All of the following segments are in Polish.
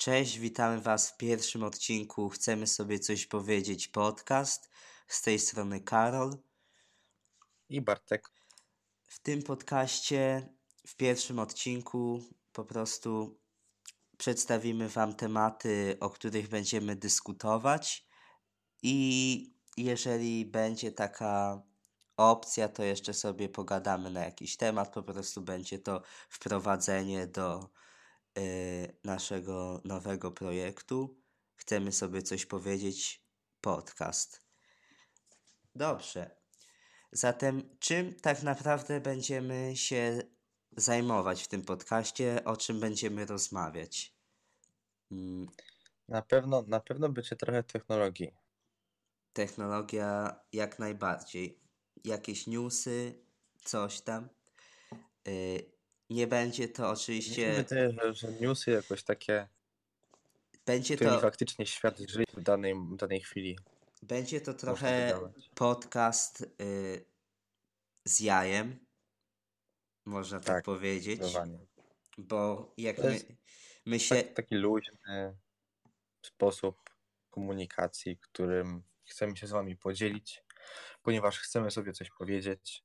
Cześć, witamy Was w pierwszym odcinku Chcemy sobie coś powiedzieć podcast. Z tej strony Karol. I Bartek. W tym podcaście, w pierwszym odcinku, po prostu przedstawimy Wam tematy, o których będziemy dyskutować. I jeżeli będzie taka opcja, to jeszcze sobie pogadamy na jakiś temat. Po prostu będzie to wprowadzenie do naszego nowego projektu. Chcemy sobie coś powiedzieć. Podcast. Dobrze. Zatem, czym tak naprawdę będziemy się zajmować w tym podcaście? O czym będziemy rozmawiać? Mm, Na pewno, na pewno będzie trochę technologii. Technologia jak najbardziej. Jakieś newsy, coś tam. Y, Nie będzie to oczywiście. wydaje, że, że newsy jakoś takie, Będzie którymi to, faktycznie świat żyje w danej, w danej chwili. będzie to trochę wydawać. podcast y, z jajem, można tak, Tak, powiedzieć. Zdecydowanie. Bo jak To my, jest my się. tak, taki luźny sposób komunikacji, którym chcemy się z wami podzielić, ponieważ chcemy sobie coś powiedzieć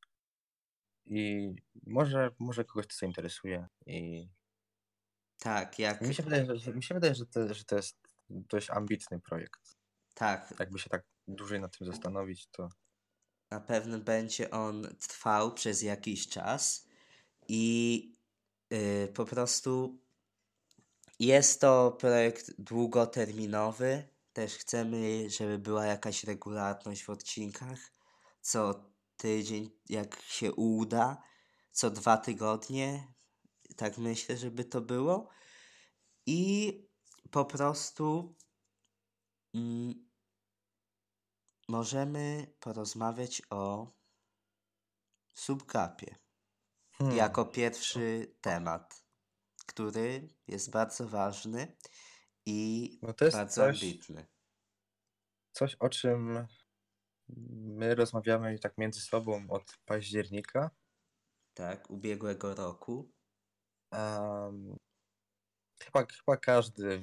i może, może kogoś to zainteresuje. I Tak, jak. mi się wydaje, że, mi się wydaje, że, to, że to jest dość ambitny projekt. Tak, Jakby się tak dłużej nad tym zastanowić, to na pewno będzie on trwał przez jakiś czas i y, po prostu jest to projekt długoterminowy. Też chcemy, żeby była jakaś regularność w odcinkach. Co tydzień, jak się uda, co dwa tygodnie. Tak myślę, żeby to było. I po prostu mm, możemy porozmawiać o subgapie Hmm. jako pierwszy temat, który jest bardzo ważny i No bardzo coś- ambitny. coś, o czym my rozmawiamy tak między sobą od października. Tak, ubiegłego roku. Em, chyba, chyba każdy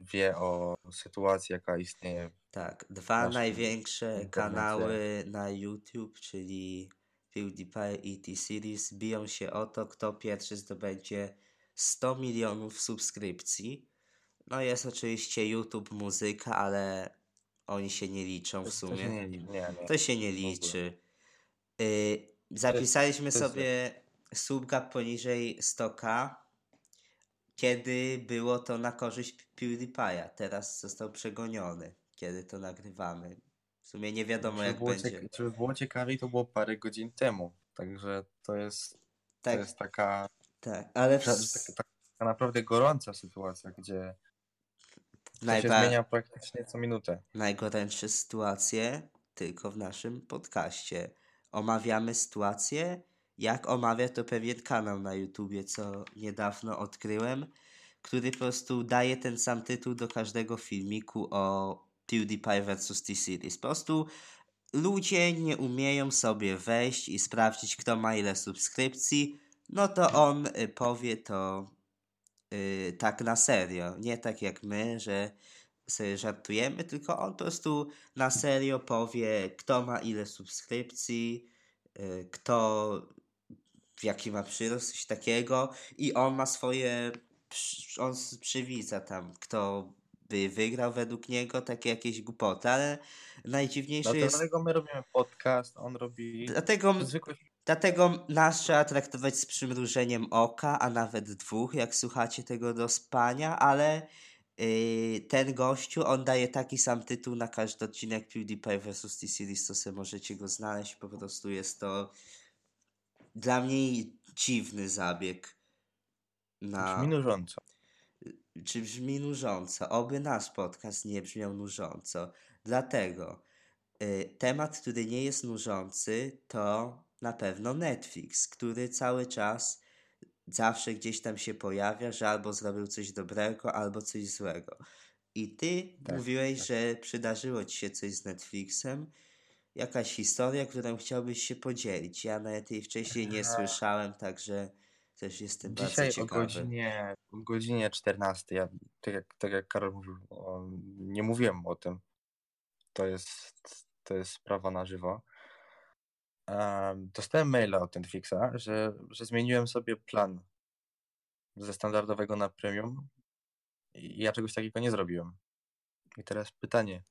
wie o sytuacji, jaka istnieje. Tak, dwa największe internecie. kanały na YouTube, czyli PewDiePie i T-Series, biją się o to, kto pierwszy zdobędzie 100 milionów subskrypcji. No jest oczywiście YouTube Muzyka, ale oni się nie liczą w To się sumie. nie, nie, nie. To się nie liczy. Y, zapisaliśmy to sobie subgap poniżej 100k, kiedy było to na korzyść PewDiePie'a. Teraz został przegoniony, kiedy to nagrywamy. W sumie nie wiadomo jak będzie. żeby było ciekawiej, to było parę godzin temu. Także to jest, to Tak, jest taka, tak, ale w... taka, taka naprawdę gorąca sytuacja, gdzie to się zmienia praktycznie co minutę. najgorętsze sytuacje tylko w naszym podcaście. Omawiamy sytuację, jak omawia to pewien kanał na YouTubie, co niedawno odkryłem, który po prostu daje ten sam tytuł do każdego filmiku o PewDiePie vs. T-Series. Po prostu ludzie nie umieją sobie wejść i sprawdzić, kto ma ile subskrypcji, no to on y, powie to y, tak na serio. Nie tak jak my, że sobie żartujemy, tylko on po prostu na serio powie, kto ma ile subskrypcji, y, kto jaki ma przyrost, coś takiego i on ma swoje, on przywidza tam, kto by wygrał według niego, takie jakieś głupoty, ale najdziwniejsze jest, Dlatego my robimy podcast, on robi dlatego zwykły Dlatego nas trzeba traktować z przymrużeniem oka, a nawet dwóch, jak słuchacie tego do spania, ale yy, ten gościu, on daje taki sam tytuł na każdy odcinek PewDiePie vs. T-Series, to sobie możecie go znaleźć, po prostu jest to dla mnie dziwny zabieg na... brzmi nużąco. Czy brzmi nużąco? Oby nasz podcast nie brzmiał nużąco. Dlatego y, temat, który nie jest nużący, to na pewno Netflix, który cały czas zawsze gdzieś tam się pojawia, że albo zrobił coś dobrego, albo coś złego. I ty Tak, mówiłeś, tak. że przydarzyło ci się coś z Netflixem. Jakaś historia, którą chciałbyś się podzielić. Ja nawet jej wcześniej nie Aha. słyszałem, także Też jestem Dzisiaj bardzo o ciekawy. godzinie, o godzinie 14, ja, tak, jak, tak jak Karol mówił, o, nie mówiłem o tym. To jest, to jest sprawa na żywo. Em, dostałem maila od Netflixa, że, że zmieniłem sobie plan ze standardowego na premium i ja czegoś takiego nie zrobiłem. I teraz pytanie,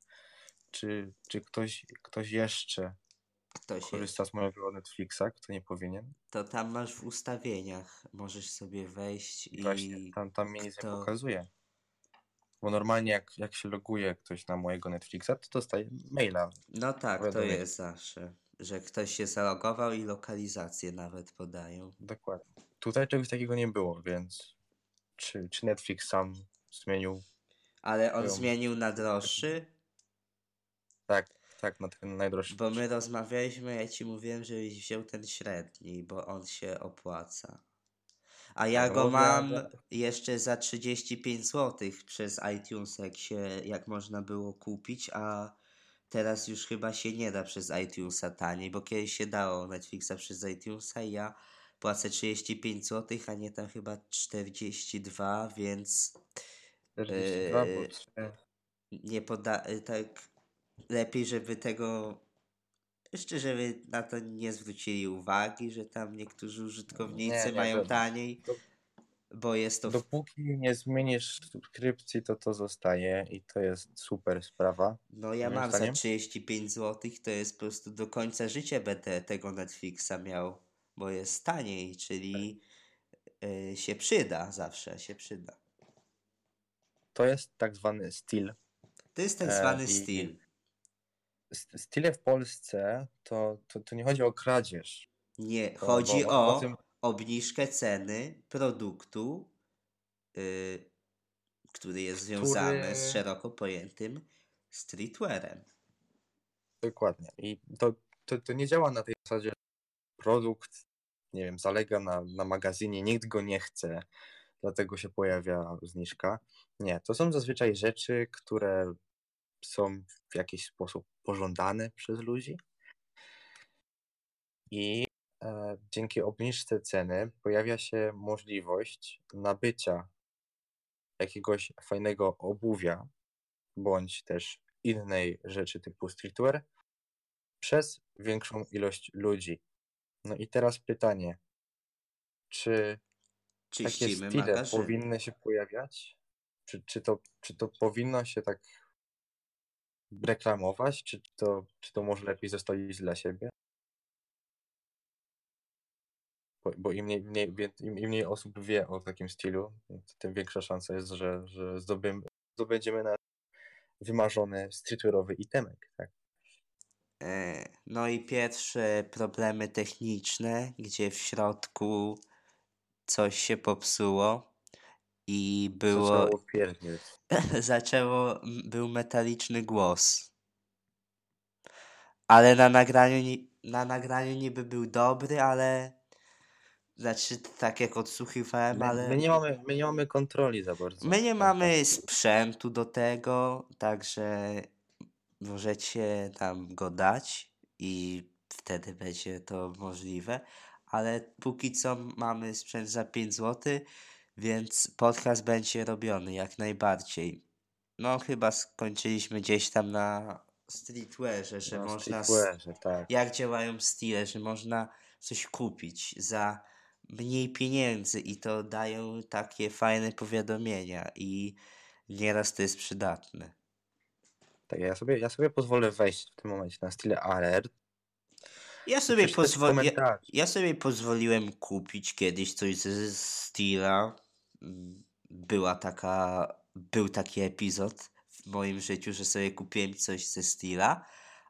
czy, czy ktoś, ktoś jeszcze Ktoś jest. korzysta z mojego Netflixa, kto nie powinien? To tam masz w ustawieniach. Możesz sobie wejść i. Właśnie, tam, tam mnie nic nie kto- pokazuje. Bo normalnie jak, jak się loguje ktoś na mojego Netflixa, to dostaje maila. No tak, to jest zawsze. Że ktoś się zalogował i lokalizację nawet podają. Dokładnie. Tutaj czegoś takiego nie było, więc czy, czy Netflix sam zmienił? Ale on Swoją- zmienił na droższy, Tak, tak, na ten najdroższy. bo my rozmawialiśmy, ja ci mówiłem, żebyś wziął ten średni, bo on się opłaca. A ja No, go mam ja- jeszcze za 35 zł przez iTunes, jak, się, jak można było kupić, a teraz już chyba się nie da przez iTunesa taniej, bo kiedyś się dało Netflixa przez iTunesa i ja płacę 35 zł, a nie tam chyba 42, więc 42, bo Yy, trzy- nie poda... y, tak lepiej, żeby tego jeszcze żeby na to nie zwrócili uwagi, że tam niektórzy użytkownicy Nie, nie, mają do- taniej, do- bo jest to. Dopóki nie zmienisz subskrypcji, to to zostaje i to jest super sprawa. no ja mam za zdaniem. 35 zł, to jest po prostu do końca życia będę tego Netflixa miał, bo jest taniej, czyli y, się przyda zawsze, się przyda. To jest tak zwany styl. To jest tak E, zwany i- styl. Style w Polsce to, to, to nie chodzi o kradzież. Nie, Bo- chodzi bo- bo o tym- obniżkę ceny produktu, y, który jest związany z szeroko pojętym streetwearem. Dokładnie. I to, to, to nie działa na tej zasadzie, że produkt, nie wiem, zalega na, na magazynie, nikt go nie chce, dlatego się pojawia zniżka. Nie, to są zazwyczaj rzeczy, które są w jakiś sposób pożądane przez ludzi. I dzięki obniżce ceny pojawia się możliwość nabycia jakiegoś fajnego obuwia, bądź też innej rzeczy typu streetwear przez większą ilość ludzi. No i teraz pytanie, czy takie stile magazyny. powinny się pojawiać? Czy, czy, to, czy to powinno się tak reklamować? Czy to, czy to może lepiej zostawić dla siebie? Bo, bo im, mniej, mniej, im, im mniej osób wie o takim stylu, tym większa szansa jest, że, że zdobym, zdobędziemy na wymarzony streetwearowy itemek. Tak? E, No i pierwsze problemy techniczne, gdzie w środku coś się popsuło i było Zaczęło pierdzieć. zaczęło, był metaliczny głos. Ale na nagraniu, ni- na nagraniu niby był dobry, ale znaczy tak jak odsłuchiwałem, My, ale my, nie mamy, my nie mamy kontroli za bardzo. my nie nad mamy tym. sprzętu do tego, także możecie tam go dać i wtedy będzie to możliwe, ale póki co mamy sprzęt za 5 zł, więc podcast będzie robiony jak najbardziej. No chyba skończyliśmy gdzieś tam na streetwearze, że Na można... streetwearze, tak. Jak działają stile, że można coś kupić za mniej pieniędzy i to dają takie fajne powiadomienia i nieraz to jest przydatne. tak ja, sobie, ja sobie pozwolę wejść w tym momencie na style alert. Ja sobie, przeczytać pozwol... ja, ja sobie pozwoliłem kupić kiedyś coś ze. Mm, Była taka, był taki epizod w moim życiu, że sobie kupiłem coś ze Stila.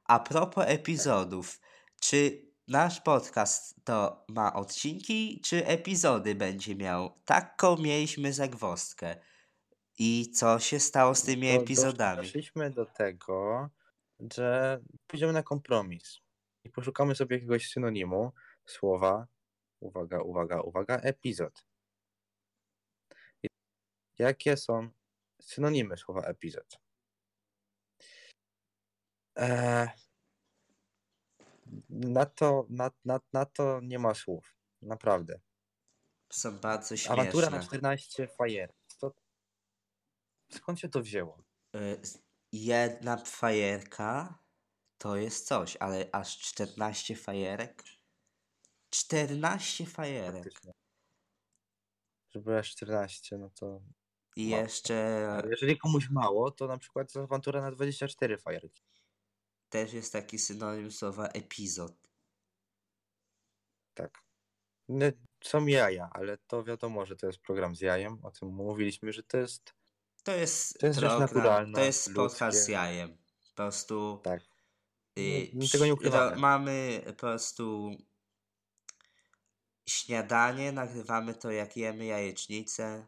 A propos epizodów, czy nasz podcast to ma odcinki, czy epizody będzie miał? Taką mieliśmy zagwozdkę. I co się stało z tymi Do- epizodami? Doszliśmy do tego, że pójdziemy na kompromis i poszukamy sobie jakiegoś synonimu słowa, uwaga, uwaga, uwaga, epizod. Jakie są synonimy słowa epizod? Eee, na, to, na, na, na to nie ma słów. Naprawdę. są bardzo śmieszne. Awantura na 14 fajer. To... Skąd się to wzięło? Y, Jedna fajerka to jest coś, ale aż 14 fajerek? 14 fajerek. Żeby aż 14, no to... I jeszcze jeżeli komuś mało, to na przykład awantura na 24 fajerki. Też jest taki synonim słowa epizod. Tak. No, są jaja, ale to wiadomo, że to jest program z jajem. O tym mówiliśmy, że to jest... To jest, To jest program, to jest podcast z jajem. Po prostu Tak. y, Nie- przy- tego nie ukrywamy. mamy po prostu śniadanie, nagrywamy to jak jemy jajecznicę.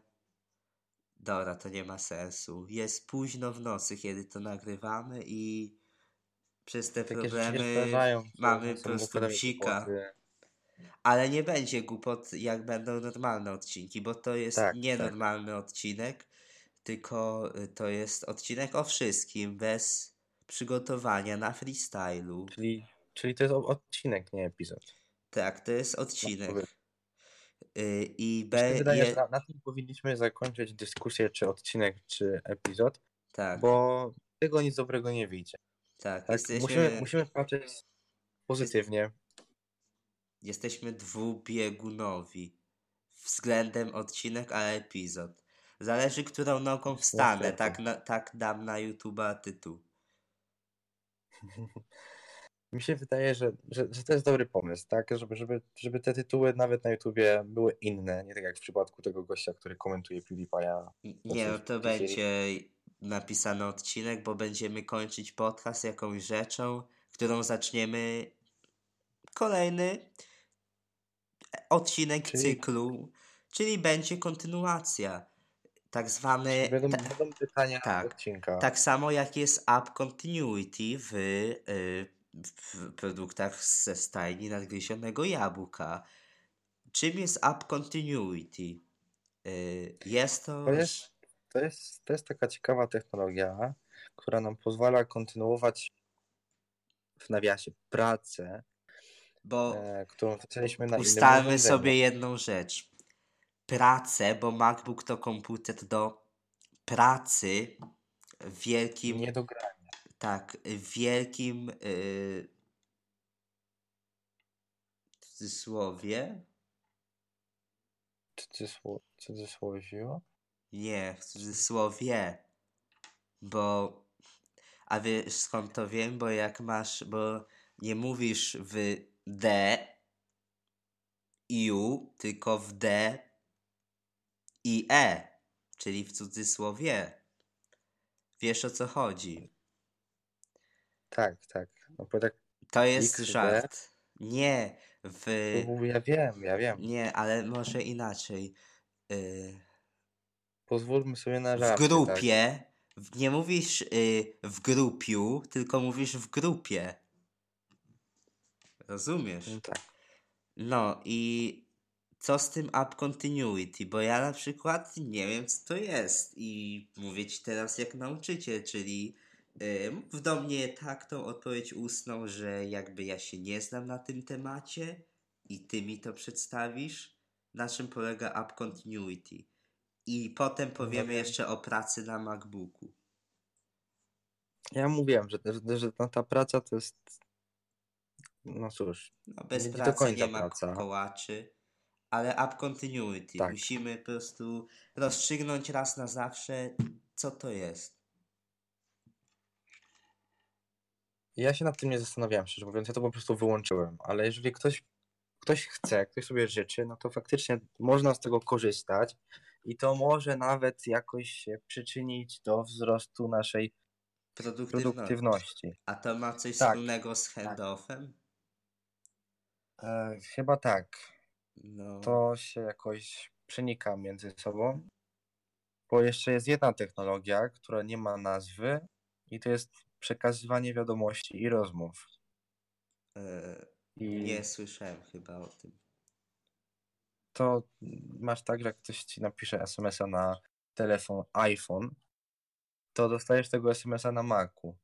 Dobra, to nie ma sensu. Jest późno w nocy, kiedy to nagrywamy i przez te Takie problemy mamy po prostu głupoty. Ale nie będzie głupot, jak będą normalne odcinki, bo to jest Tak, nienormalny odcinek, tylko y, to jest odcinek o wszystkim, bez przygotowania na freestylu. Czyli, czyli to jest odcinek, nie epizod. Tak, to jest odcinek. Y, I be, wydaje, je, na, na tym powinniśmy zakończyć dyskusję, czy odcinek, czy epizod, tak, bo tego nic dobrego nie wyjdzie. Tak, Tak? jesteśmy, Musimy, musimy patrzeć pozytywnie. jesteśmy dwubiegunowi względem odcinek a epizod. Zależy, którą nogą wstanę, Niestety. tak, na, tak dam na YouTube'a tytuł. Mi się wydaje, że, że, że to jest dobry pomysł, tak? Żeby, żeby, żeby te tytuły nawet na YouTubie były inne, nie tak jak w przypadku tego gościa, który komentuje PewDiePie'a. Nie, no to będzie napisany odcinek, bo będziemy kończyć podcast jakąś rzeczą, którą zaczniemy kolejny odcinek Czyli- cyklu, czyli będzie kontynuacja. Tak zwany. Będą, ta, będą pytania tak, odcinka. tak samo jak jest App Continuity w, y, w produktach ze stajni nadgryzionego jabłka. Czym jest App Continuity? Y, Jest to. To, jest, to jest taka ciekawa technologia, która nam pozwala kontynuować w nawiasie pracę, Bo e, którą zaczęliśmy na ustalmy sobie jedną rzecz. Pracę, bo MacBook to komputer do pracy w wielkim, Nie do grania. tak, w wielkim yy, w cudzysłowie, Cudzysło, cudzysłowiu. Nie, w cudzysłowie, bo, a wiesz skąd to wiem, bo jak masz, bo nie mówisz w D i U, tylko w D i E, czyli w cudzysłowie. Wiesz o co chodzi. Tak, tak. No bo tak, To jest XD? żart. Nie, w... ja wiem, ja wiem. Nie, ale może inaczej. Y, Pozwólmy sobie na W żarty. Tak? grupie, w- nie mówisz y, w grupiu, tylko mówisz w grupie. Rozumiesz? No tak. No i co z tym App Continuity? Bo ja na przykład nie wiem, co to jest. I mówię ci teraz jak nauczyciel, czyli yy, mów do mnie tak tą odpowiedź ustną, że jakby ja się nie znam na tym temacie i ty mi to przedstawisz, na czym polega App Continuity. I potem powiemy wiem. jeszcze o pracy na MacBooku. Ja mówiłem, że, że, że ta praca to jest. No cóż, No bez Nie do pracy końca nie ma praca. kołaczy, ale App Continuity. Tak. Musimy po prostu rozstrzygnąć raz na zawsze, co to jest. ja się nad tym nie zastanawiałem, szczerze mówiąc, ja to po prostu wyłączyłem. Ale jeżeli ktoś, ktoś chce, ktoś sobie życzy, no to faktycznie można z tego korzystać i to może nawet jakoś się przyczynić do wzrostu naszej Produktywność. produktywności. A to ma coś Tak, wspólnego z handoffem? E, chyba tak. No. to się jakoś przenika między sobą. Bo jeszcze jest jedna technologia, która nie ma nazwy, i to jest przekazywanie wiadomości i rozmów. e, I nie słyszałem chyba o tym. To masz tak, że jak ktoś ci napisze SMS-a na telefon iPhone, to dostajesz tego SMS-a na Macu.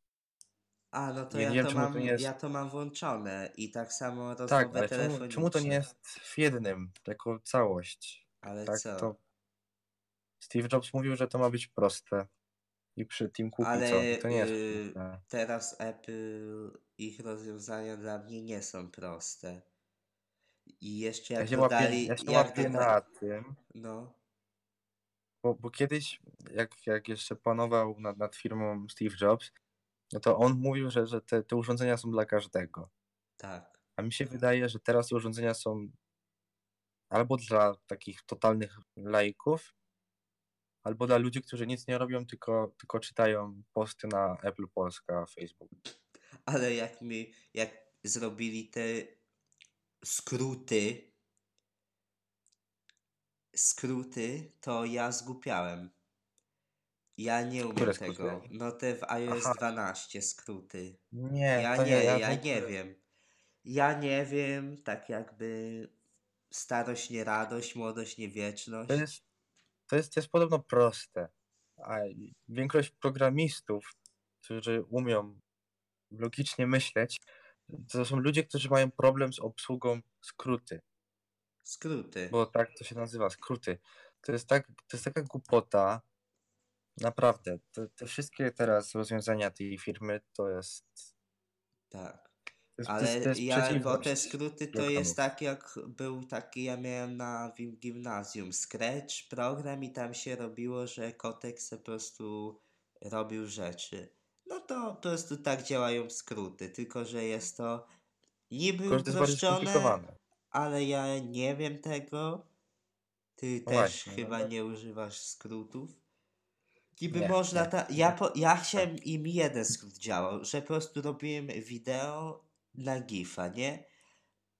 A, no to Nie ja wiem, to, to mam, nie jest- ja to mam włączone i tak samo rozmowę Tak, ale czemu, czemu to nie jest w jednym, jako całość? Ale tak co? to Steve Jobs mówił, że to ma być proste. I przy Tim Cooku Ale co? To nie jest y, proste. teraz Apple, ich rozwiązania dla mnie nie są proste. I jeszcze Ja jak łapię, dodali, ja się jak łapię na tym, no, bo, bo kiedyś, jak, jak jeszcze panował nad, nad firmą Steve Jobs, no to on mówił, że, że te, te urządzenia są dla każdego. tak, A mi się wydaje, że teraz te urządzenia są albo dla takich totalnych laików, albo dla ludzi, którzy nic nie robią, tylko, tylko czytają posty na Apple Polska, Facebook. ale jak mi, jak zrobili te skróty, skróty, to ja zgłupiałem. Ja nie umiem Które tego. skróty? No te w iOS Aha. 12 skróty. Nie, Ja to nie, ja, ja, nie wiem. Ja nie wiem, tak jakby starość nie radość, młodość nie wieczność. To jest, to jest, to jest podobno proste. A większość programistów, którzy umią logicznie myśleć, to są ludzie, którzy mają problem z obsługą skróty. Skróty. Bo tak to się nazywa, skróty. To jest, tak, to jest taka głupota. Naprawdę. Te, te wszystkie teraz rozwiązania tej firmy to jest. Tak. To jest, to Ale jest, to jest ja, bo te skróty to jest tak jak był taki, ja miałem na gim- gimnazjum, Scratch program i tam się robiło, że kotek se po prostu robił rzeczy. No to po prostu tak działają skróty, tylko że jest to niby uproszczone, ale ja nie wiem tego. Ty No też właśnie, no chyba to- nie używasz skrótów. Niby Nie, można nie. ta. Ja, po, ja chciałem im jeden skrót działał, że po prostu robiłem wideo na GIFa, nie?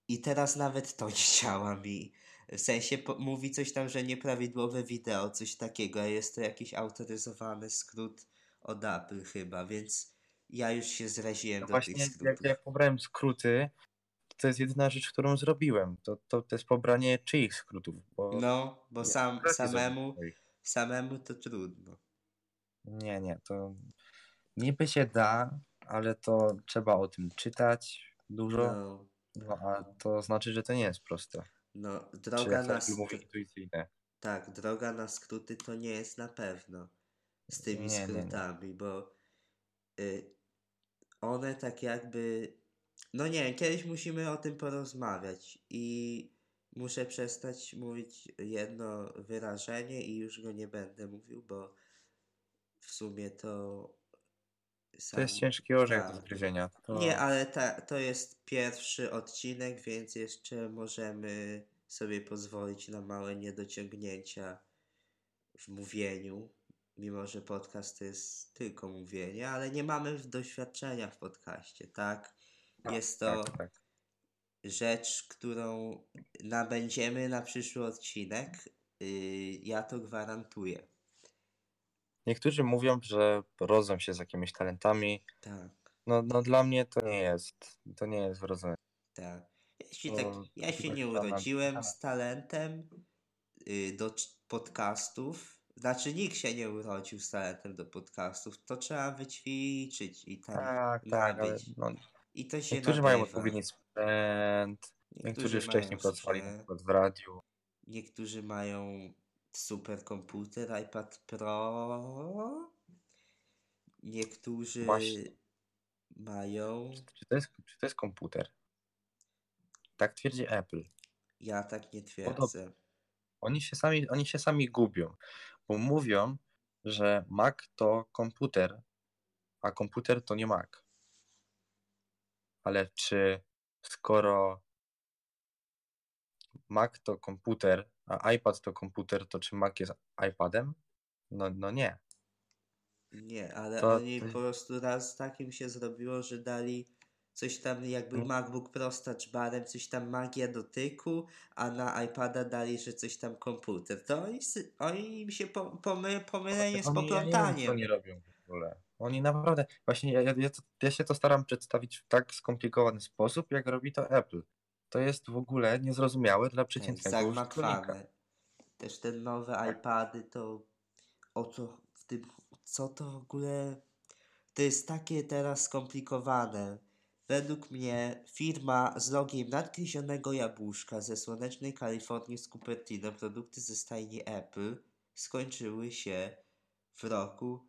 I teraz nawet to nie działa mi. W sensie po, mówi coś tam, że nieprawidłowe wideo, coś takiego, a jest to jakiś autoryzowany skrót od Apple chyba, więc ja już się zraziłem No do właśnie, tych jak, skrótów. jak pobrałem skróty, to jest jedyna rzecz, którą zrobiłem. To, to, to jest pobranie czyich skrótów. Bo No, bo sam, samemu, samemu to trudno. Nie, nie, to niby się da, ale to trzeba o tym czytać dużo, No, no, a to znaczy, że to nie jest proste. no Czy droga jak na, to mówi sk- intuicyjne. tak, droga na skróty to nie jest na pewno z tymi Nie, nie, nie. skrótami, bo y, one tak jakby, no nie kiedyś musimy o tym porozmawiać i muszę przestać mówić jedno wyrażenie i już go nie będę mówił, bo w sumie to To jest sam- ciężki orzech tak. do zgryzienia. To... Nie, ale ta, to jest pierwszy odcinek, więc jeszcze możemy sobie pozwolić na małe niedociągnięcia w mówieniu. Mimo, że podcast to jest tylko mówienie, ale nie mamy doświadczenia w podcaście, tak? Jest to Tak, tak. rzecz, którą nabędziemy na przyszły odcinek. Yy, ja to gwarantuję. Niektórzy mówią, że rodzą się z jakimiś talentami. Tak, No, no dla mnie to nie jest, to nie jest wrodzone. tak. To tak, ja się tylko nie talent. urodziłem z talentem y, do podcastów. Znaczy, nikt się nie urodził z talentem do podcastów. To trzeba wyćwiczyć i tam Tak, tak, ale no, I to się niektórzy mają odpowiedni sprzęt, niektórzy wcześniej mają pracowali na przykład w radiu. Niektórzy mają superkomputer, iPad Pro. Niektórzy Właśnie. mają. Czy to jest, czy to jest komputer? Tak twierdzi Apple. Ja tak nie Podobno. twierdzę. Oni się sami, oni się sami gubią, bo mówią, że Mac to komputer, a komputer to nie Mac. Ale czy skoro Mac to komputer, a iPad to komputer, to czy Mac jest iPadem? No, no nie. Nie, ale To- oni to- po prostu raz takim się zrobiło, że dali coś tam, jak był Mm. MacBook Pro z touchbarem, coś tam magia dotyku, a na iPada dali, że coś tam komputer. To oni, oni im się po, pomy, pomylenie z Oni, ja poplątaniem. oni robią w ogóle. Oni naprawdę, właśnie ja, ja, ja, się to staram przedstawić w tak skomplikowany sposób, jak robi to Apple. To jest w ogóle niezrozumiałe dla Tak, przeciętnego użytkownika. zagmatwane. Też te nowe iPady to o co w tym, co to w ogóle to jest takie teraz skomplikowane. Według mnie firma z logiem nadgryzionego jabłuszka ze słonecznej Kalifornii z Cupertino, produkty ze stajni Apple, skończyły się w roku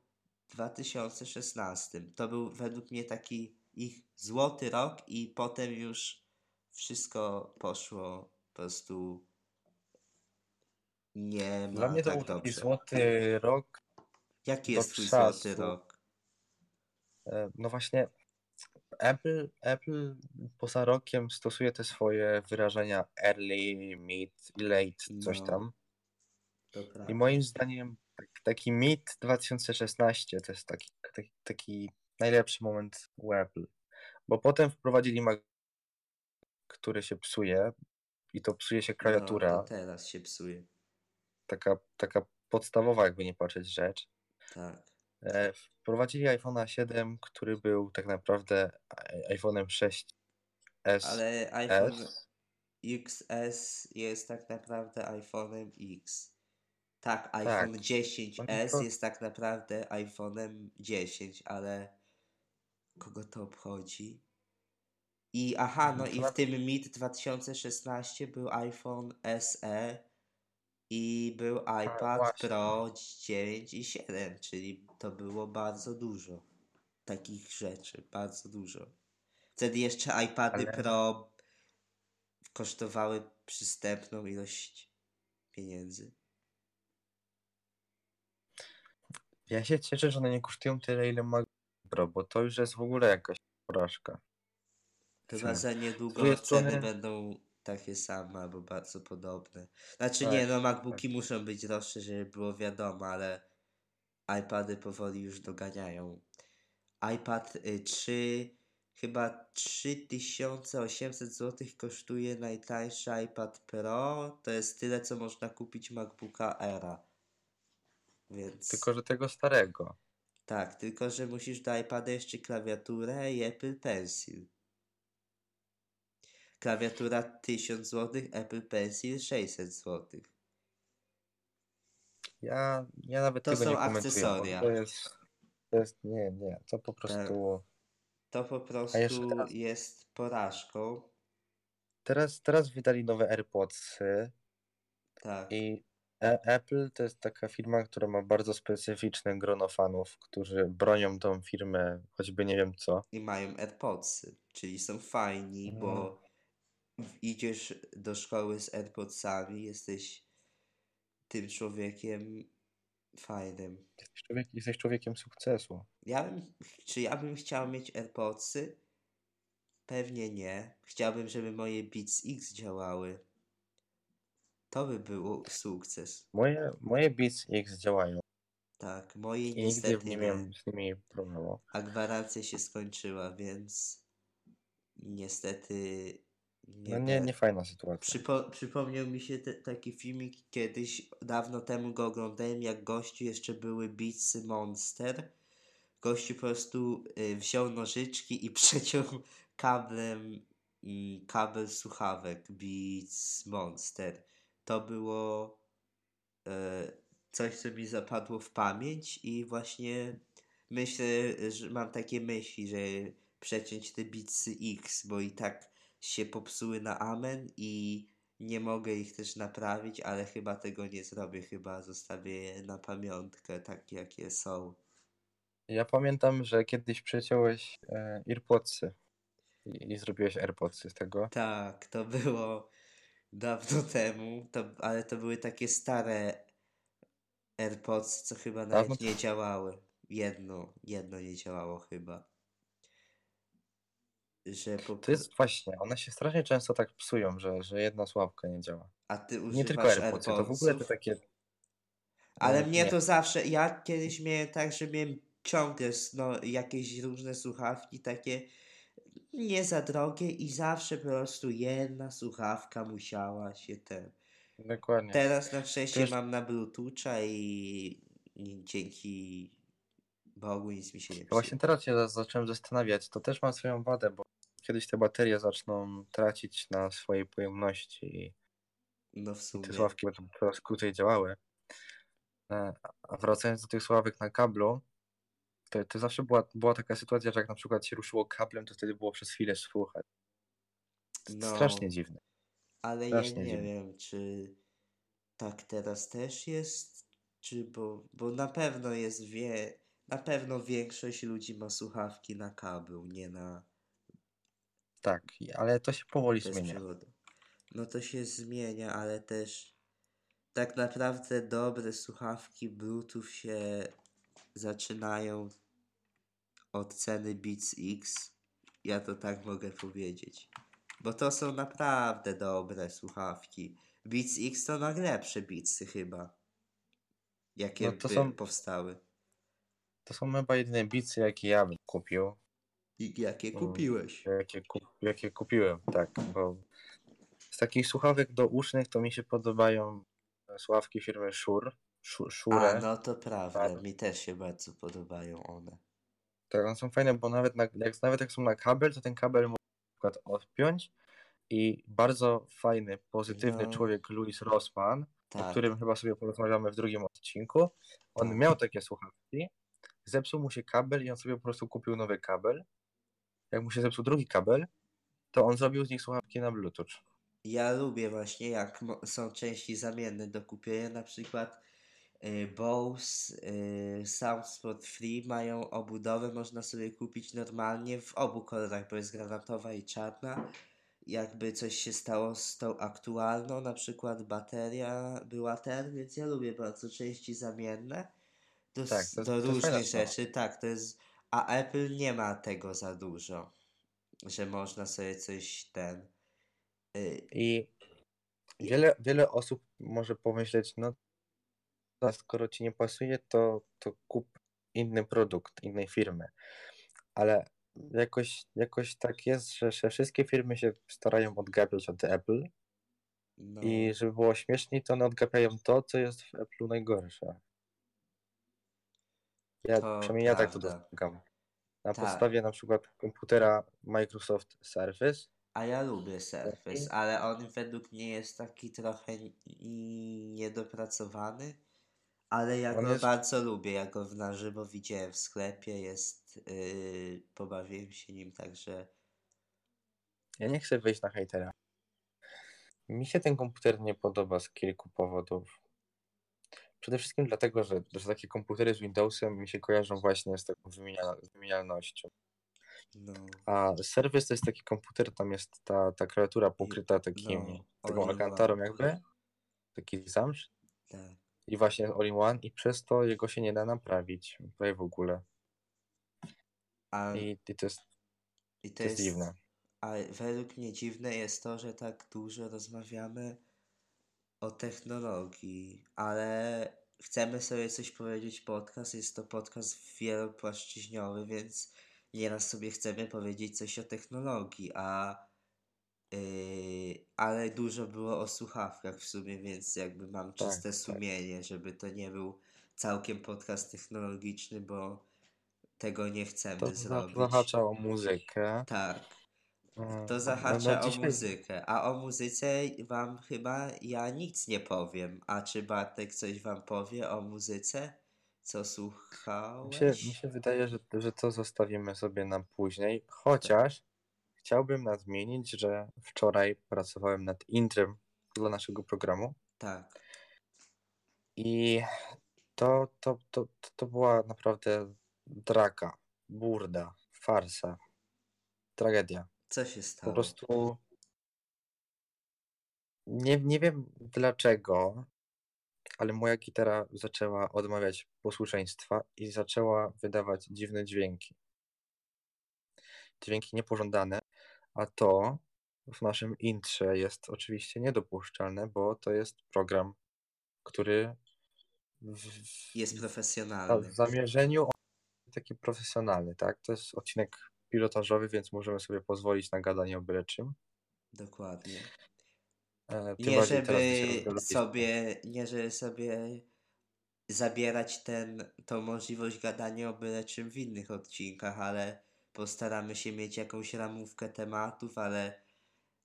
2016. To był według mnie taki ich złoty rok i potem już wszystko poszło po prostu nie ma Dla mnie to tak był taki dobrze. złoty rok. Jaki jest twój czasu. złoty rok? E, No właśnie, Apple, Apple poza rokiem stosuje te swoje wyrażenia early, mid i late, coś No, tam. I moim zdaniem tak- taki mid 2016 to jest taki, taki, taki najlepszy moment u Apple. Bo potem wprowadzili Mac, który się psuje i to psuje się No, klawiatura. to teraz się psuje. Taka, taka podstawowa, jakby nie patrzeć rzecz. Tak. E, Wprowadzili iPhone'a 7, który był tak naprawdę i- iPhone'em 6S. Ale iPhone XS jest tak naprawdę iPhone'em X. Tak, iPhone Tak. 10s to- jest tak naprawdę iPhone'em 10, ale kogo to obchodzi? I aha, no i w tym mid 2016 był iPhone SE i był iPad właśnie. Pro 9 i 7, czyli to było bardzo dużo takich rzeczy, bardzo dużo. Wtedy jeszcze iPady Ale- Pro kosztowały przystępną ilość pieniędzy. Ja się cieszę, że one nie kosztują tyle, ile Mac Pro, bo to już jest w ogóle jakaś porażka. Chyba za niedługo ceny strony- będą takie same albo bardzo podobne. Znaczy Tak, nie, no MacBooki muszą być droższe, żeby było wiadomo, ale iPady powoli już doganiają. iPad y, 3 chyba 3800 zł kosztuje najtańszy iPad Pro. To jest tyle, co można kupić MacBooka Era. Więc Tylko, że tego starego. tak, tylko że musisz do iPada jeszcze klawiaturę i Apple Pencil. Klawiatura 1000 zł, Apple Pencil 600 zł. Ja, ja nawet To tego są nie komentuję. bo akcesoria. To jest, to jest, nie, nie, to po prostu... To po prostu jeszcze teraz- jest porażką. Teraz, teraz wydali nowe AirPodsy Tak. i E- Apple to jest taka firma, która ma bardzo specyficzne grono fanów, którzy bronią tą firmę, choćby nie wiem co. I mają AirPodsy, czyli są fajni, bo w- idziesz do szkoły z AirPodsami, jesteś tym człowiekiem fajnym. Jesteś, człowiek, jesteś człowiekiem sukcesu. Ja bym, czy ja bym chciał mieć AirPodsy? Pewnie nie. Chciałbym, żeby moje Beats X działały. To by był sukces. Moje, moje Beats X działają Tak, moje i nigdy niestety nie nie. miałem z nimi problemu. A gwarancja się skończyła, więc niestety nie. No nie, nie fajna sytuacja. Przypo, przypomniał mi się te, taki filmik kiedyś, dawno temu go oglądałem, jak gościu jeszcze były Beatsy Monster. Gościu po prostu y, wziął nożyczki i przeciął kablem mm, kabel słuchawek Beats Monster. To było e, coś, co mi zapadło w pamięć i właśnie myślę, że mam takie myśli, że przeciąć te Beatsy X, bo i tak się popsuły na amen i nie mogę ich też naprawić, ale chyba tego nie zrobię, chyba zostawię je na pamiątkę, takie jakie są. Ja pamiętam, że kiedyś przeciąłeś e, AirPodsy i, i zrobiłeś AirPodsy z tego. Tak, to było dawno temu, to, ale to były takie stare AirPods, co chyba Dawno nawet nie działały. Jedno, jedno nie działało chyba. Że po, To jest właśnie, one się strasznie często tak psują, że, że jedna sławka nie działa. a ty Nie tylko używasz AirPodsy, to w ogóle te takie... Ale e, mnie nie. to zawsze, ja kiedyś miałem tak, że miałem ciągle no, jakieś różne słuchawki takie nie za drogie i zawsze po prostu jedna słuchawka musiała się ten. Dokładnie. Teraz na szczęście Wiesz- mam na Bluetootha i, i dzięki Bogu nic mi się nie psuje. Właśnie teraz się za- zacząłem zastanawiać, to też ma swoją wadę, bo kiedyś te baterie zaczną tracić na swojej pojemności i No w te sumie. sławki będą coraz krócej działały. E, A wracając do tych sławek na kablu, to, to zawsze była, była taka sytuacja, że jak na przykład się ruszyło kablem, to wtedy było przez chwilę słuchać. No, Strasznie dziwne. ale ja strasznie nie dziwne. wiem, czy tak teraz też jest, czy bo, bo na pewno jest wie, na pewno większość ludzi ma słuchawki na kabel, nie na Tak, ale to się powoli zmienia. bezprzewodowe. No to się zmienia, ale też tak naprawdę dobre słuchawki Bluetooth się zaczynają od ceny Beats X. Ja to tak mogę powiedzieć. Bo to są naprawdę dobre słuchawki. Beats X to najlepsze Beatsy chyba. Jakie No to by są- powstały. To są chyba jedyne bicy, jakie ja bym kupił. I jakie kupiłeś? Jakie, kup, jakie kupiłem, tak, bo z takich słuchawek do usznych to mi się podobają słuchawki firmy Shure. Shure, A, no to prawda. Tak. Mi też się bardzo podobają one. Tak, one są fajne, bo nawet, na, jak, nawet jak są na kabel, to ten kabel można na przykład odpiąć i bardzo fajny, pozytywny No. człowiek Louis Rossman, o Tak. którym chyba sobie porozmawiamy w drugim odcinku, on Tak. miał takie słuchawki, zepsuł mu się kabel i on sobie po prostu kupił nowy kabel. Jak mu się zepsuł drugi kabel, to on zrobił z nich słuchawki na Bluetooth. Ja lubię właśnie, jak są części zamienne do kupienia, na przykład y, Bose, y, Soundsport Free mają obudowę, można sobie kupić normalnie w obu kolorach, bo jest granatowa i czarna. Jakby coś się stało z tą aktualną, na przykład bateria była ten, więc ja lubię bardzo części zamienne do, Tak, do różnych rzeczy. Tak, to jest. A Apple nie ma tego za dużo, że można sobie coś ten. y, I wiele, wiele osób może pomyśleć, no a skoro ci nie pasuje, to, to kup inny produkt innej firmy. Ale jakoś, jakoś tak jest, że, że wszystkie firmy się starają odgapiać od Apple No, i żeby było śmieszniej, to one odgapiają to, co jest w Apple'u najgorsze. Ja, To przynajmniej ja tak to prawda. dostrzegam. Na Tak. podstawie na przykład komputera Microsoft Surface, a ja lubię Surface, ale on według mnie jest taki trochę n- niedopracowany. Ale ja On go jest- bardzo lubię. Ja go na żywo widziałem w sklepie. Jest. Yy, pobawiłem się nim także. Ja nie chcę wejść na hejtera. Mi się ten komputer nie podoba z kilku powodów. Przede wszystkim dlatego, że, że takie komputery z Windowsem mi się kojarzą właśnie z taką wymienial, wymienialnością. No, A Surface to jest taki komputer, tam jest ta, ta kreatura pokryta takim, no, taką all in alkantarą one. jakby, taki zamsz tak. i właśnie all-in-one i przez to jego się nie da naprawić prawie w ogóle. A, I, i to jest, i to to jest dziwne. A według mnie dziwne jest to, że tak dużo rozmawiamy o technologii, ale chcemy sobie coś powiedzieć podcast. Jest to podcast wielopłaszczyźniowy, więc nieraz sobie chcemy powiedzieć coś o technologii, a yy, ale dużo było o słuchawkach w sumie, więc jakby mam Tak, czyste tak. sumienie, żeby to nie był całkiem podcast technologiczny, bo tego nie chcemy To zrobić. zahacza o muzykę. Tak. Mm, To no, zahacza no o dzisiaj- muzykę, a o muzyce wam chyba ja nic nie powiem. A czy Bartek coś wam powie o muzyce? Co Mi słuchałeś? się, mi się wydaje, że, że to zostawimy sobie na później, chociaż chciałbym nadmienić, że wczoraj pracowałem nad intrem dla naszego programu Tak, i to, to, to, to, to była naprawdę draka, burda, farsa, tragedia. Co się Po stało? prostu nie, nie wiem dlaczego, ale moja gitara zaczęła odmawiać posłuszeństwa i zaczęła wydawać dziwne dźwięki. Dźwięki niepożądane, a to w naszym intrze jest oczywiście niedopuszczalne, bo to jest program, który w, Jest profesjonalny. w zamierzeniu taki profesjonalny, tak? To jest odcinek pilotażowy, więc możemy sobie pozwolić na gadanie o byle czym. Dokładnie. E, Nie żeby sobie, nie żeby sobie zabierać ten, tą możliwość gadania o byle czym w innych odcinkach, ale postaramy się mieć jakąś ramówkę tematów, ale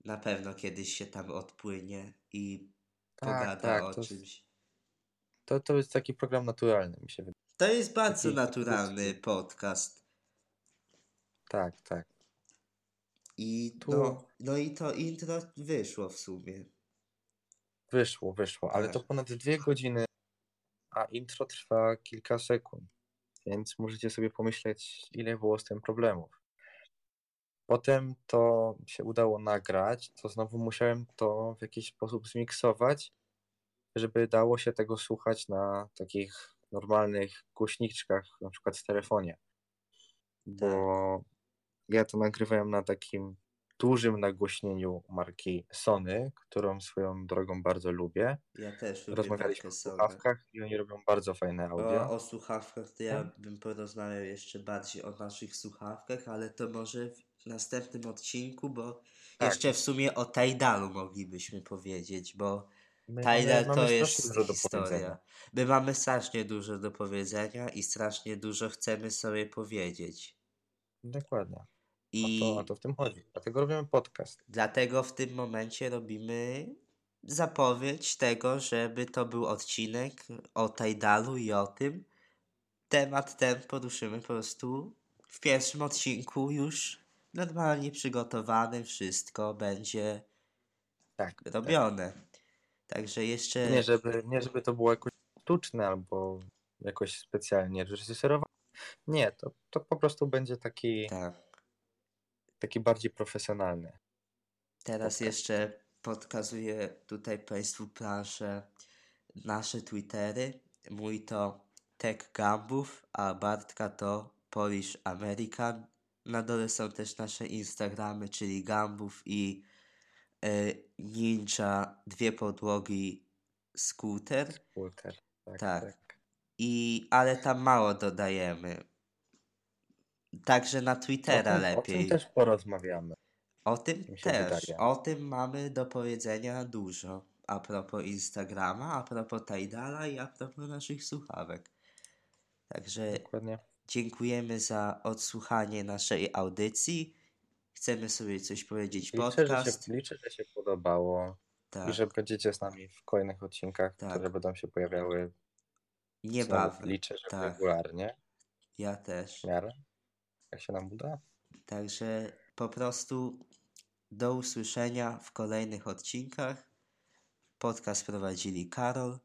na pewno kiedyś się tam odpłynie i Tak, pogada tak, o to jest- czymś. To, to jest taki program naturalny, mi się wydaje. To jest bardzo Taki naturalny podcast. Tak, tak. I Tu- no, no i to intro wyszło w sumie. Wyszło, wyszło, ale to Tak. ponad dwie godziny, a intro trwa kilka sekund, więc możecie sobie pomyśleć, ile było z tym problemów. Potem to się udało nagrać, to znowu musiałem to w jakiś sposób zmiksować, żeby dało się tego słuchać na takich normalnych głośniczkach, na przykład w telefonie. Bo Tak. Ja to nagrywałem na takim dużym nagłośnieniu marki Sony, którą swoją drogą bardzo lubię. Ja też lubię Rozmawialiśmy o słuchawkach i oni robią bardzo fajne audio. O, o słuchawkach to ja Tak. bym porozmawiał jeszcze bardziej o naszych słuchawkach, ale to może w następnym odcinku, bo Tak. jeszcze w sumie o Tidalu moglibyśmy powiedzieć, bo My Tidal to jest historia. My mamy strasznie dużo do powiedzenia i strasznie dużo chcemy sobie powiedzieć. Dokładnie. I O to, o to w tym chodzi. Dlatego robimy podcast. dlatego w tym momencie robimy zapowiedź tego, żeby to był odcinek o Tidalu i o tym. Temat ten poruszymy po prostu w pierwszym odcinku już normalnie przygotowany, wszystko będzie Tak. tak. robione. Także jeszcze Nie, żeby, nie, żeby to było jakoś sztuczne albo jakoś specjalnie reżyserowane. Nie, to, to po prostu będzie taki, tak. taki bardziej profesjonalny. Teraz Podcast. jeszcze podkazuję tutaj Państwu planszę nasze Twittery. Mój to Tech Gambów, a Bartka to Polish American. Na dole są też nasze Instagramy, czyli Gambów i e, Ninja, dwie podłogi, Scooter. Walter. Tak, Tak. tak. I, ale tam mało dodajemy. Także na O Twittera tym, o lepiej. tym też porozmawiamy. O tym też. wydaje. O tym mamy do powiedzenia dużo. A propos Instagrama, a propos Tidala i a propos naszych słuchawek. Także Dokładnie. dziękujemy za odsłuchanie naszej audycji. Chcemy sobie coś powiedzieć Liczę, że podcast. się, liczę, że się podobało tak, i że będziecie z nami w kolejnych odcinkach, Tak. które będą się pojawiały niebawem. liczę, że tak. regularnie, Ja też. w miarę, jak się nam uda. Także po prostu do usłyszenia w kolejnych odcinkach. Podcast prowadzili Karol